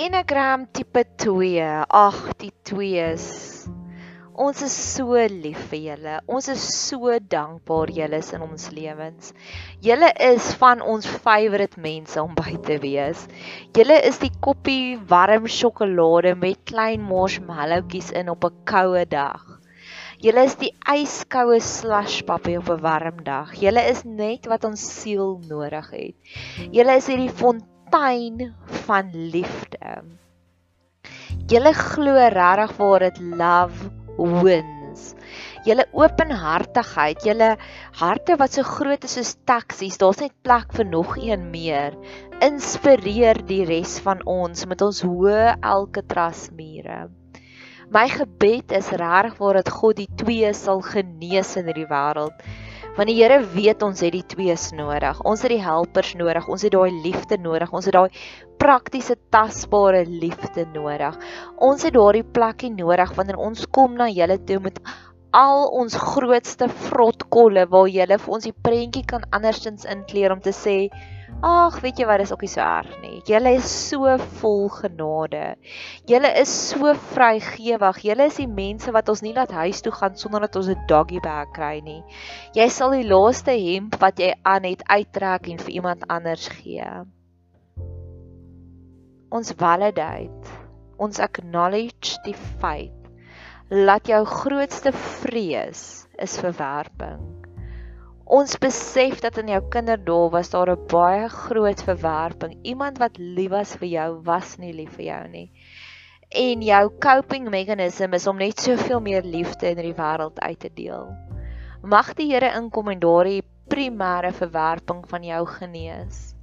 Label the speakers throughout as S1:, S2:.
S1: Enneagram tipe 2. Ag, die 2's. Ons is so lief vir julle. Ons is so dankbaar julle is in ons lewens. Julle is van ons favourite mense om by te wees. Julle is die koppie warm sjokolade met klein marshmallowtjies in op 'n koue dag. Julle is die yskoue slush puppy op 'n warm dag. Julle is net wat ons siel nodig het. Julle is hierdie fontein fontein van liefde. Julle glo regtig waar dit love wins. Julle openhartigheid, julle harte wat so groot is soos taksies, daar's net plek vir nog een meer. Inspireer die res van ons met ons hoë Alcatraz mure. My gebed is regtig waar dat God die twee sal genees in hierdie wêreld Want die Here weet ons het die twees nodig. Ons het die helpers nodig. Ons het daai liefde nodig. Ons het daai praktiese tasbare liefde nodig. Ons het daardie plekkie nodig wanneer ons kom na julle toe met al ons grootste vrotkolle waar julle vir ons die prentjie kan andersins inkleer om te sê Ag, weet jy wat, dis ook nie so erg nie. Julle is so vol genade. Julle is so vrygewig. Julle is die mense wat ons nie laat huis toe gaan sonder dat ons 'n doggy bag kry nie. Jy sal die laaste hemp wat jy aan het uittrek en vir iemand anders gee. Ons validate. Ons acknowledge die feit dat jou grootste vrees is verwerping. Ons besef dat in jou kinderdae was daar 'n baie groot verwerping. Iemand wat lief was vir jou was nie lief vir jou nie. En jou coping mechanism is om net soveel meer liefde in die wêreld uit te deel. Mag die Here inkom en daardie primêre verwerping van jou genees.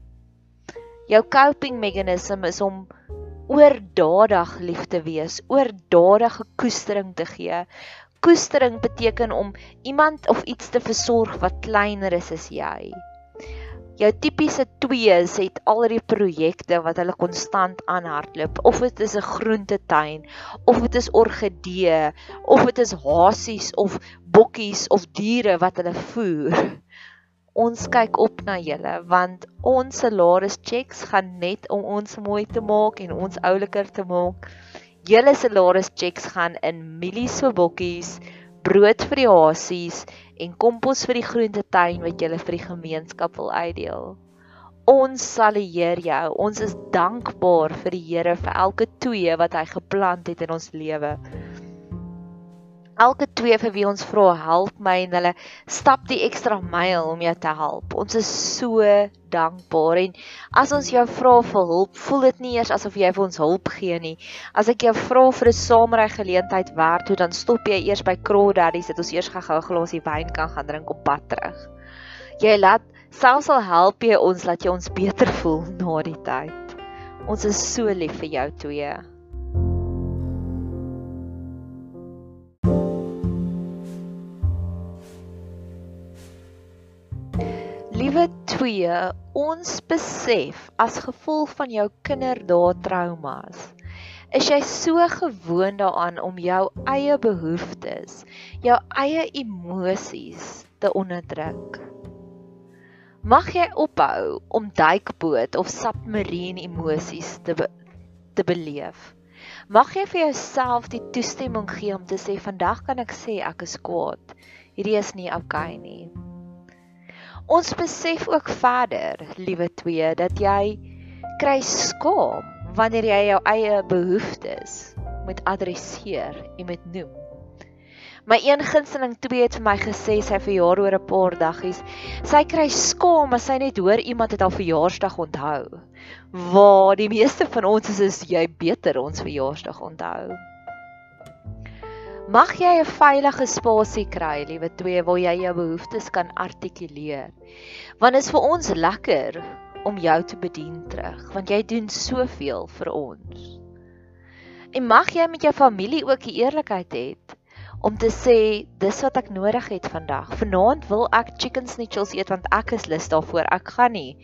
S1: Jou coping mechanism is om oordadig lief te wees, oordadige koestering te gee, koestering beteken om iemand of iets te versorg wat kleiner is as jy. Jou tipiese twees het al die projekte wat hulle konstant aanhardloop, of dit is 'n groentetuin, of dit is orgidee, of dit is hasies of bokkies of diere wat hulle voer. Ons kyk op na julle want ons salaris checks gaan net om ons mooi te maak en ons ouliker te maak julle salaris checks gaan in mielies vir bokkies, brood vir die hasies en kompos vir die groentetuin wat julle vir die gemeenskap wil uitdeel. Ons salueer jou. Ons is dankbaar vir die Here vir elke twee wat hy geplant het in ons lewe elke twee vir wie ons vra help my en hulle stap die ekstra myl om jou te help. Ons is so dankbaar en as ons jou vra vir hulp, voel dit nie eers asof jy vir ons hulp gee nie. As ek jou vra vir 'n saamry geleentheid waar toe dan stop jy eers by Crawdaddies dat ons eers gou-gou 'n glasie wyn kan gaan drink op pad terug. Jy laat selfs al help jy ons laat jy ons beter voel na die tyd. Ons is so lief vir jou twee. Liewe 2, ons besef as gevolg van jou kinderdae traumas, is jy so gewoond daaraan om jou eie behoeftes, jou eie emosies te onderdruk. Mag jy ophou om duikboot of submarine emosies te be te beleef. Mag jy vir jouself die toestemming gee om te sê vandag kan ek sê ek is kwaad. Hierdie is nie oukei okay nie. Ons besef ook verder, liewe twee, dat jy kry skaam wanneer jy jou eie behoeftes moet adresseer en moet noem. My een gunsteling twee het vir my gesê sy verjaar oor 'n paar daggies. Sy kry skaam as sy net hoor iemand het haar verjaarsdag onthou. Waar die meeste van ons is, is jy beter ons verjaarsdag onthou. Mag jy 'n veilige spasie kry, liewe twee, waar jy jou behoeftes kan artikuleer. Want dit is vir ons lekker om jou te bedien terug, want jy doen soveel vir ons. En mag jy met jou familie ook die eerlikheid hê om te sê dis wat ek nodig het vandag. Vanaand wil ek chicken schnitzels eet want ek is lus daarvoor. Ek gaan nie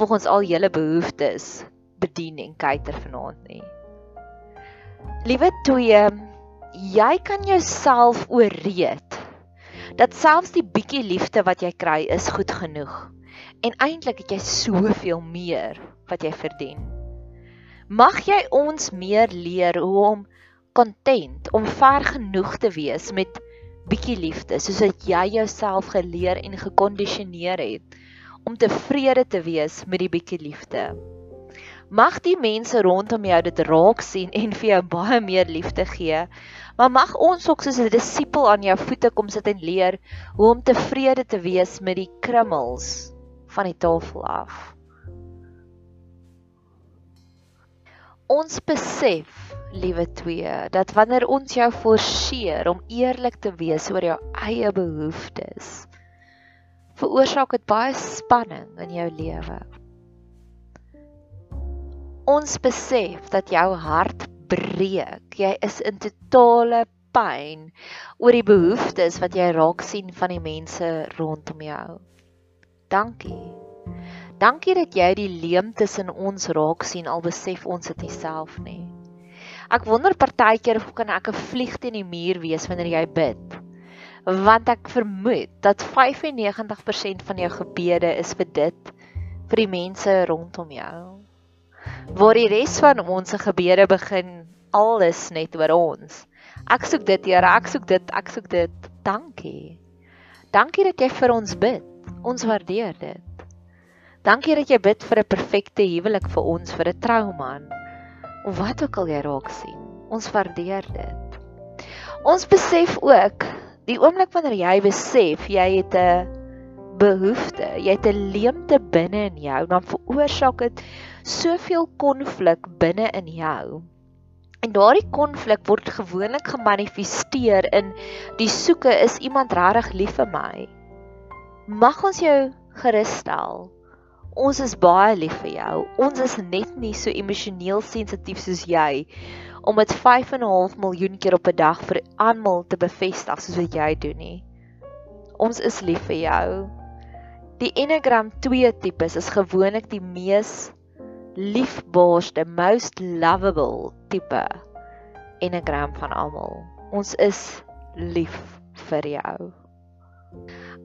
S1: volgens al julle behoeftes bedien en kuiter vanaand nie. Liewe twee, jy kan jouself ooreed dat selfs die bietjie liefde wat jy kry is goed genoeg. En eintlik het jy soveel meer wat jy verdien. Mag jy ons meer leer hoe om content, om ver genoeg te wees met bietjie liefde, soos wat jy jouself geleer en gekondisioneer het om tevrede te wees met die bietjie liefde. Mag die mense rondom jou dit raak sien en vir jou baie meer liefde gee. Maar mag ons ook soos 'n disipel aan jou voete kom sit en leer hoe om tevrede te wees met die krummels van die tafel af. Ons besef, liewe twee, dat wanneer ons jou forceer om eerlik te wees oor jou eie behoeftes, veroorsaak dit baie spanning in jou lewe. Ons besef dat jou hart breek. Jy is in totale pyn oor die behoeftes wat jy raak sien van die mense rondom jou. Dankie. Dankie dat jy die leemtes in ons raak sien al besef ons dit self nie. Ek wonder partykeer of kan ek 'n vlieg teen die muur wees wanneer jy bid. Want ek vermoed dat 95% van jou gebede is vir dit vir die mense rondom jou. Waar die res van ons se gebede begin alles net oor ons. Ek soek dit, Here, ek soek dit, ek soek dit. Dankie. Dankie dat jy vir ons bid. Ons waardeer dit. Dankie dat jy bid vir 'n perfekte huwelik vir ons, vir 'n trouman. Of wat ook al jy raak sien. Ons waardeer dit. Ons besef ook die oomblik wanneer jy besef jy het 'n behoefte, jy het 'n leemte binne in jou, dan veroorsaak dit soveel konflik binne in jou. En daardie konflik word gewoonlik gemanifesteer in die soeke is iemand regtig lief vir my. Mag ons jou gerus stel. Ons is baie lief vir jou. Ons is net nie so emosioneel sensitief soos jy om dit 5 en 'n half miljoen keer op 'n dag vir almal te bevestig soos wat jy doen nie. Ons is lief vir jou. Die Enneagram 2 tipes is gewoonlik die mees liefbaarste, most lovable tipe Enneagram van almal. Ons is lief vir jou.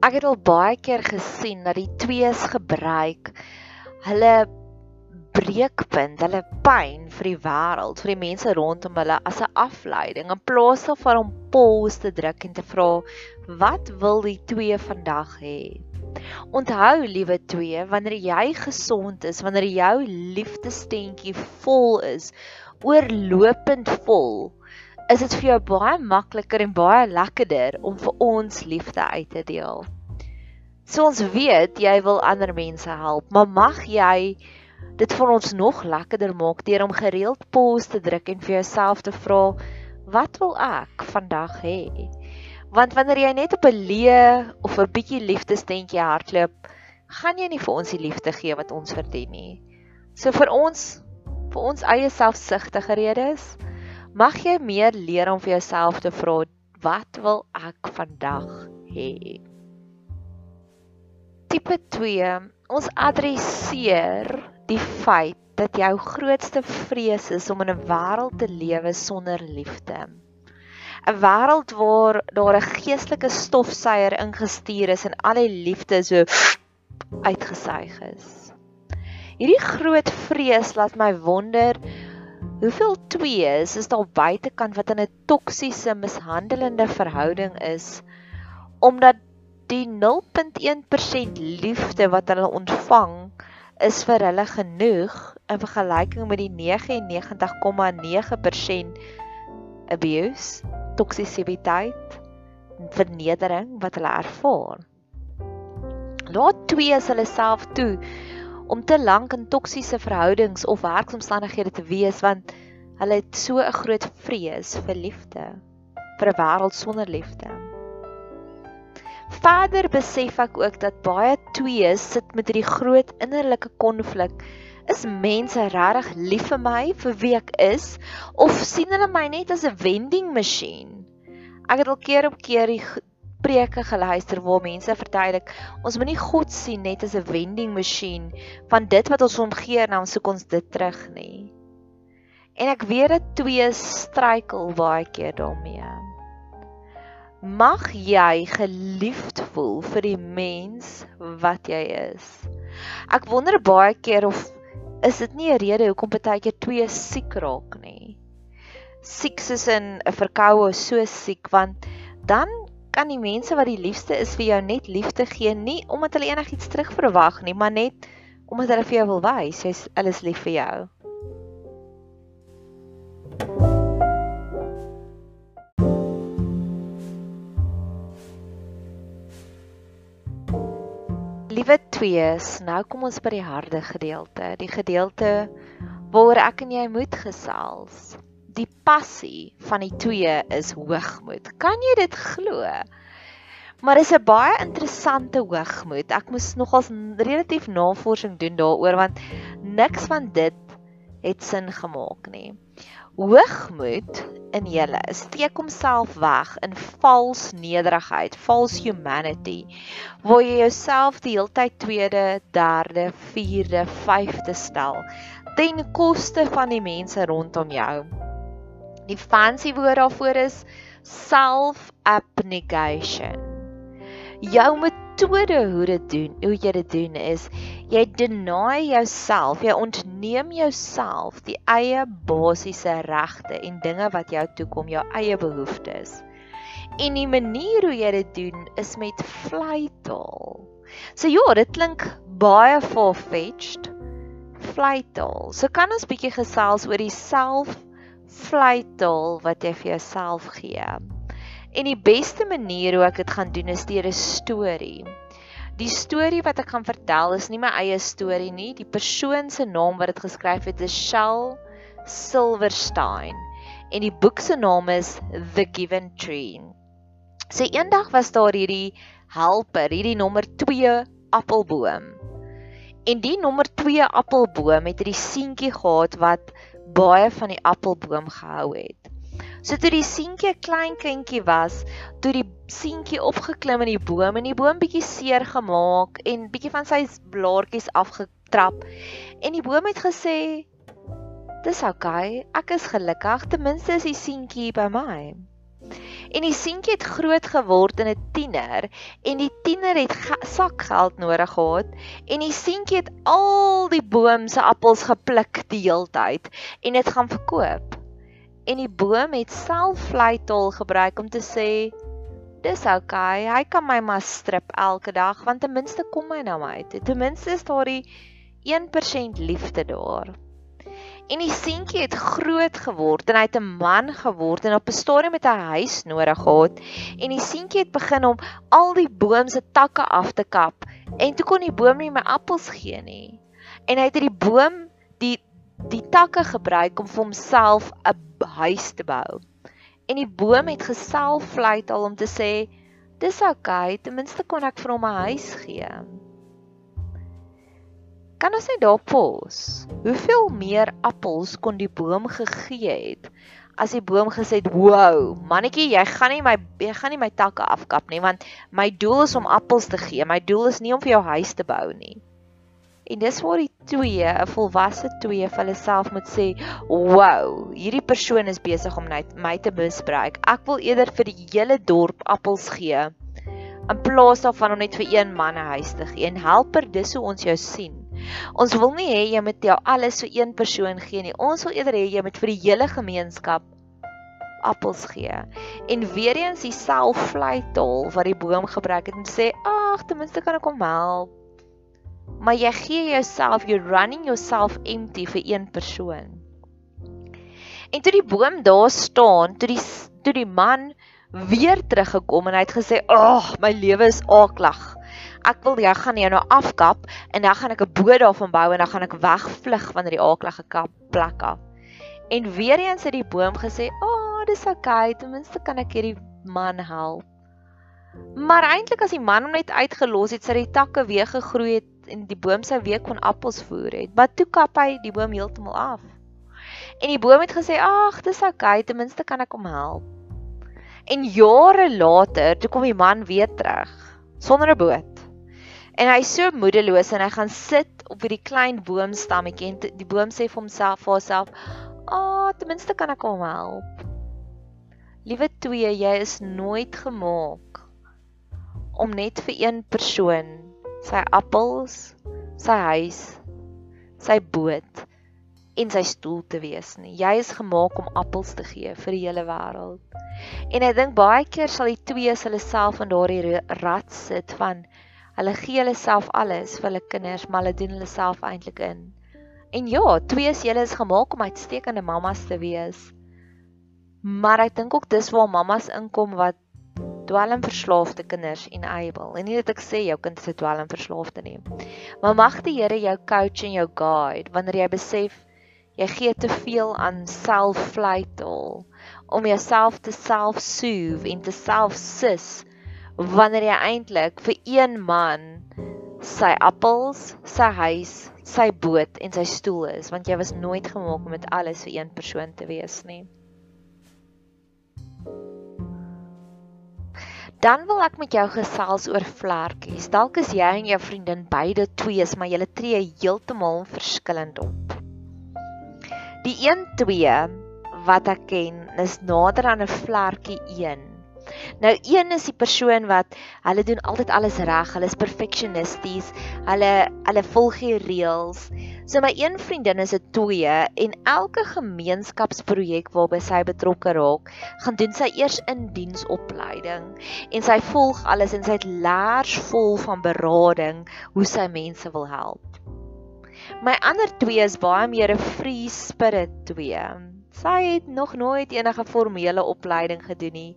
S1: Ek het al baie keer gesien dat die twees gebruik hulle breekpunt, hulle pyn vir die wêreld, vir die mense rondom hulle as 'n afleiding in plaas daarvan om pause te druk en te vra wat wil die twee vandag hê? Onthou liewe twee, wanneer jy gesond is, wanneer jou liefdesteentjie vol is, oorlopend vol, is dit vir jou baie makliker en baie lekkerder om vir ons liefde uit te deel. So ons weet jy wil ander mense help, maar mag jy dit vir ons nog lekkerder maak deur om gereeld pause te druk en vir jouself te vra, wat wil ek vandag hê? Want wanneer jy net op 'n leë of 'n bietjie liefdestentjie hardloop, gaan jy nie vir ons die liefde gee wat ons verdien nie. So vir ons vir ons eie selfsugtige redes Mag jy meer leer om vir jouself te vra wat wil ek vandag hê? Tipe 2. Ons adresseer die feit dat jou grootste vrees is om in 'n wêreld te lewe sonder liefde. 'n Wêreld waar daar 'n geestelike stofsuier ingestuur is en al die liefde so uitgesuig is. Hierdie groot vrees laat my wonder Hoeveel twees is daar buitekant wat in 'n toksiese mishandelende verhouding is omdat die 0.1% liefde wat hulle ontvang is vir hulle genoeg in vergelyking met die 99,9% abuse, toksisiteit vernedering wat hulle ervaar. Laat twees hulle self toe om te lank in toksiese verhoudings of werksomstandighede te wees want hulle het so 'n groot vrees vir liefde vir 'n wêreld sonder liefde. Verder besef ek ook dat baie twees sit met hierdie groot innerlike konflik. Is mense regtig lief vir my vir wie ek is of sien hulle my net as 'n vending masjien? Ek het al keer op keer die preke geluister waar mense verduidelik ons moenie God sien net as 'n vending masjien van dit wat ons omgee en dan soek ons dit terug nie. En ek weet dit twee struikel baie keer daarmee. Mag jy geliefd voel vir die mens wat jy is. Ek wonder baie keer of is dit nie 'n rede hoekom partykeer twee siek raak nie. Siek soos in 'n verkoue so siek want dan kan die mense wat die liefste is vir jou net liefde gee nie omdat hulle enigiets terugverwag nie, maar net omdat hulle vir jou wil wys jy's hulle is lief vir jou. Liewe twees, nou kom ons by die harde gedeelte, die gedeelte waaroor ek en jy moet gesels. Die passie van die twee is hoogmoed. Kan jy dit glo? Maar dis 'n baie interessante hoogmoed. Ek moes nogals relatief navorsing doen daaroor want niks van dit het sin gemaak nie. Hoogmoed in julle steek homself weg in vals nederigheid, false humanity, waar jy jouself die heeltyd tweede, derde, vierde, vyfde stel ten koste van die mense rondom jou. Die fancy woord daarvoor is self-abnegation. Jou metode hoe dit doen, hoe jy dit doen is jy deny jouself, jy ontneem jouself die eie basiese regte en dinge wat jou toekom, jou eie behoeftes. En die manier hoe jy dit doen is met vleitaal. So ja, dit klink baie far-fetched. Vleitaal. So kan ons bietjie gesels oor die self vleitaal wat jy vir jouself gee. En die beste manier hoe ek dit gaan doen is deur 'n storie. Die storie wat ek gaan vertel is nie my eie storie nie. Die persoon se naam wat dit geskryf het is Shell Silverstein en die boek se naam is The Given Tree. So eendag was daar hierdie helper, hierdie nommer 2 appelboom. En die nommer 2 appelboom het hierdie seentjie gehad wat baie van die appelboom gehou het. So toe die seentjie klein kindjie was, toe die seentjie opgeklim in die boom en die boom bietjie seer gemaak en bietjie van sy blaartjies afgetrap. En die boom het gesê: "Dis oukei, okay, ek is gelukkig, ten minste is die seentjie by my." En die seentjie het groot geword in 'n tiener en die tiener het sakgeld nodig gehad en die seentjie het al die boom se appels gepluk die heeltyd en dit gaan verkoop en die boom het self vleitaal gebruik om te sê dis oukei, hy kan my maar strip elke dag want ten minste kom hy na my toe. Ten minste is daar die 1% liefde daar. En die seentjie het groot geword en hy het 'n man geword en op 'n stadium het hy 'n huis nodig gehad en die seentjie het begin om al die boom se takke af te kap en toe kon die boom nie meer appels gee nie. En hy het hierdie boom die die takke gebruik om vir homself 'n huis te bou. En die boom het geselfluit al om te sê dis okay, ten minste kon ek vir hom 'n huis gee. Kan ons net daar pos? Hoeveel meer appels kon die boom gegee het as die boom gesê het, "Wow, mannetjie, jy gaan nie my jy gaan nie my takke afkap nie, want my doel is om appels te gee. My doel is nie om vir jou huis te bou nie." En dis waar die twee, 'n volwasse twee vir hulle self moet sê, "Wow, hierdie persoon is besig om net my te misbruik. Ek wil eerder vir die hele dorp appels gee in plaas daarvan om net vir een man 'n huis te gee." En helper, dis hoe ons jou sien. Ons wil nie hê jy moet jou alles vir een persoon gee nie. Ons wil eerder hê jy moet vir die hele gemeenskap appels gee. En weer eens die selfvleitaal wat die boom gebruik het om sê, "Ag, ten minste kan ek hom help." Maar jy gee jouself you running yourself empty vir een persoon. En toe die boom daar staan, toe die toe die man weer teruggekom en hy het gesê, "Ag, oh, my lewe is aaklag. Ek wil jy gaan jou nou afkap en dan gaan ek 'n boot daarvan bou en dan gaan ek wegvlug van hierdie aaklige kap plek af." En weer eens het die boom gesê, "Ag, oh, dis okay, ten minste kan ek hierdie man help." Maar eintlik as die man hom net uitgelos het, sy die takke weer gegroei het en die boom sou weer kon appels voer het. Maar toe kap hy die boom heeltemal af. En die boom het gesê: "Ag, dis oukei, ten minste kan ek hom help." En jare later, toe kom die man weer terug sonder 'n boot. En hy's so moedeloos en hy gaan sit op hierdie klein boomstammetjie en die boom sê vir homself vir homself: "Ag, ten minste kan ek hom help." Liewe twee, jy is nooit gemaak om net vir een persoon sy appels, sy huis, sy boot en sy stoel te wees nie. Jy is gemaak om appels te gee vir die hele wêreld. En ek dink baie keer sal die twee hulle self in daardie rat sit van hulle gee hulle self alles vir hulle kinders, maar hulle doen hulle self eintlik in. En ja, twee is julle is gemaak om uitstekende mammas te wees. Maar ek dink ook dis waar mammas inkom wat dwelmverslaafde kinders enable. En nie dat ek sê jou kind is 'n dwelmverslaafde nie. Maar mag die Here jou coach en jou guide wanneer jy besef Jy gee te veel aan self-flytel om jouself te self-soothe en te self-sis wanneer jy eintlik vir een man sy appels, sy huis, sy boot en sy stoel is, want jy was nooit gemaak om dit alles vir een persoon te wees nie. Dan wil ek met jou gesels oor vlekkies. Dalk is jy en jou vriendin beide twees, maar julle tree heeltemal verskillend op. Die 1-2 wat ek ken is nader aan 'n vlekkie 1. Nou 1 is die persoon wat hulle doen altyd alles reg, hulle is perfeksionisties, hulle hulle volg die reëls. So my een vriendin is 'n 2 en elke gemeenskapsprojek waarby sy betrokke raak, gaan doen sy eers in diensopleiding en sy volg alles en sy het laers vol van berading hoe sy mense wil help. My ander twee is baie meer 'n free spirit twee. Sy het nog nooit enige formele opleiding gedoen nie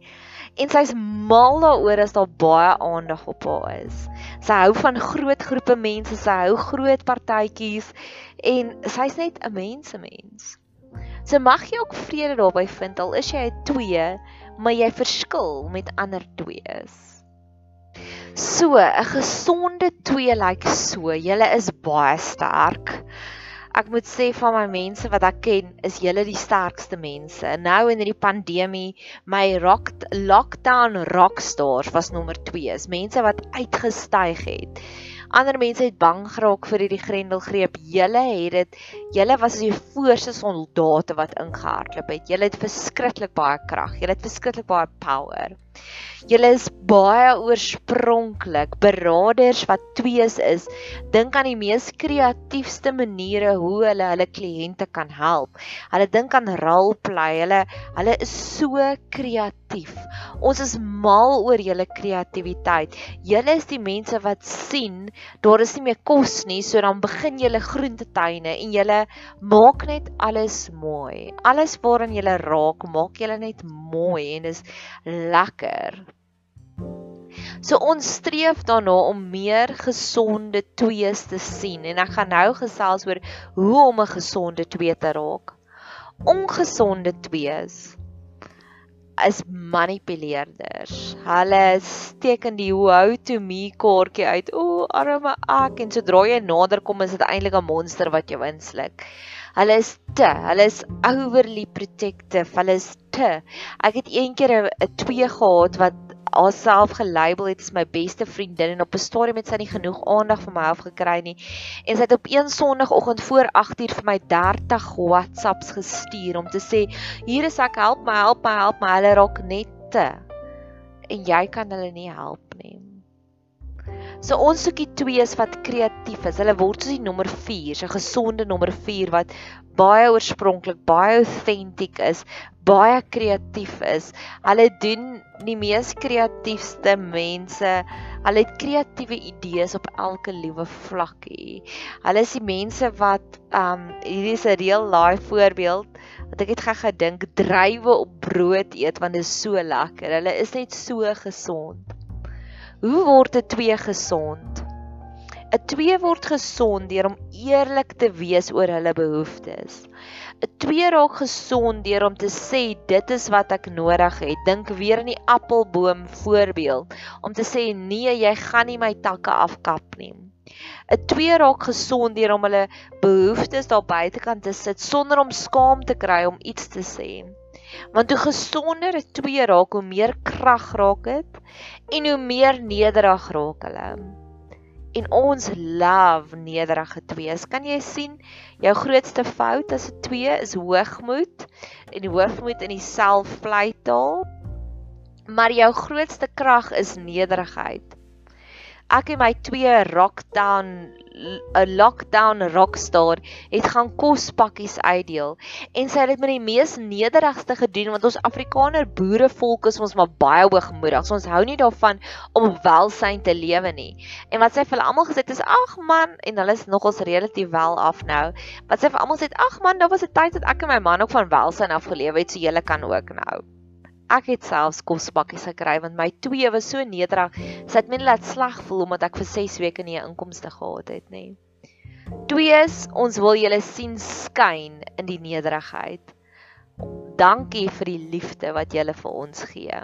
S1: en sy's mal daaroor as daar baie aandag op haar is. Sy hou van groot groepe mense, sy hou groot partytjies en sy's net 'n mensemens. So mag jy ook vrede daarby vind al is jy 'n twee, maar jy verskil met ander twees. So, 'n gesonde twee lyk like so. Julle is baie sterk. Ek moet sê van my mense wat ek ken, is julle die sterkste mense. Nou in hierdie pandemie, my rock lockdown rockstars was nommer 2. Is mense wat uitgestyg het. Ander mense het bang geraak vir hierdie grendelgreep. Julle het dit. Julle was die voorste soldate wat ingehardloop het. Julle het verskriklik baie krag. Julle het verskriklik baie power. Julle is baie oorspronklik, beraders wat twees is. Dink aan die mees kreatiefste maniere hoe hulle hulle kliënte kan help. Hulle dink aan role play. Hulle hulle is so kreatief. Ons is mal oor julle kreatiwiteit. Julle is die mense wat sien daar is nie meer kos nie, so dan begin julle groentetuine en julle maak net alles mooi. Alles waaraan julle raak, maak julle net mooi en is lekker. So ons streef daarna om meer gesonde twees te sien en ek gaan nou gesels oor hoe om 'n gesonde twee te raak. Ongesonde twees is manipuleerders. Hulle steek in die how to me kaartjie uit. O, arme ek en sodra jy nader kom is dit eintlik 'n monster wat jou insluk. Hulle is te, hulle is overly protective. Hulle is te. Ek het eendag 'n twee gehad wat haarself gelabel het as my beste vriendin en op 'n stadium het sy nie genoeg aandag vir my afgekry nie en sy het op een sonoggend voor 8uur vir my 30 WhatsApps gestuur om te sê hier is ek help my help my help my hulle raak net te en jy kan hulle nie help nie. So ons soekie twees wat kreatief is. Hulle word soos die nommer 4, 'n gesonde nommer 4 wat baie oorspronklik, baie authentic is, baie kreatief is. Hulle doen die mees kreatiefste mense. Hulle het kreatiewe idees op elke liewe vlakkie. Hulle is die mense wat um hierdie is 'n real life voorbeeld wat ek het gou gedink drywe op brood eet want dit is so lekker. Hulle is net so gesond. Hoe word 'n twee gesond? 'n Twee word gesond deur om eerlik te wees oor hulle behoeftes. 'n Twee raak gesond deur om te sê dit is wat ek nodig het. Dink weer aan die appelboom voorbeeld om te sê nee, jy gaan nie my takke afkap nie. 'n Twee raak gesond deur om hulle behoeftes daar buitekant te sit sonder om skaam te kry om iets te sê. Want hoe gesonder 'n twee raak, hoe meer krag raak dit en hoe meer nederig raak hulle en ons love nederige twees. Kan jy sien jou grootste fout as 'n twee is hoogmoed en die hoogmoed in die selfvleitaal. Maar jou grootste krag is nederigheid. ek en my twee rockdown 'n lockdown rockstar het gaan kospakkies uitdeel en sy het dit met die mees nederigste gedoen want ons Afrikaner boerevolk is ons maar baie hoogmoedig. So ons hou nie daarvan om welsyn te lewe nie. En wat sy vir almal gesê het is ag man en hulle is nogals relatief wel af nou. Wat sy vir almal sê het ag man, daar was 'n tyd dat ek en my man ook van welsyn af geleef het, so julle kan ook nou. Ek het selfs kospakkies gekry want my twee was so nederig. Sy het my laat sleg voel omdat ek vir 6 weke nie 'n inkomste gehad het nie. Twees, ons wil julle sien skyn in die nederigheid. Dankie vir die liefde wat julle vir ons gee.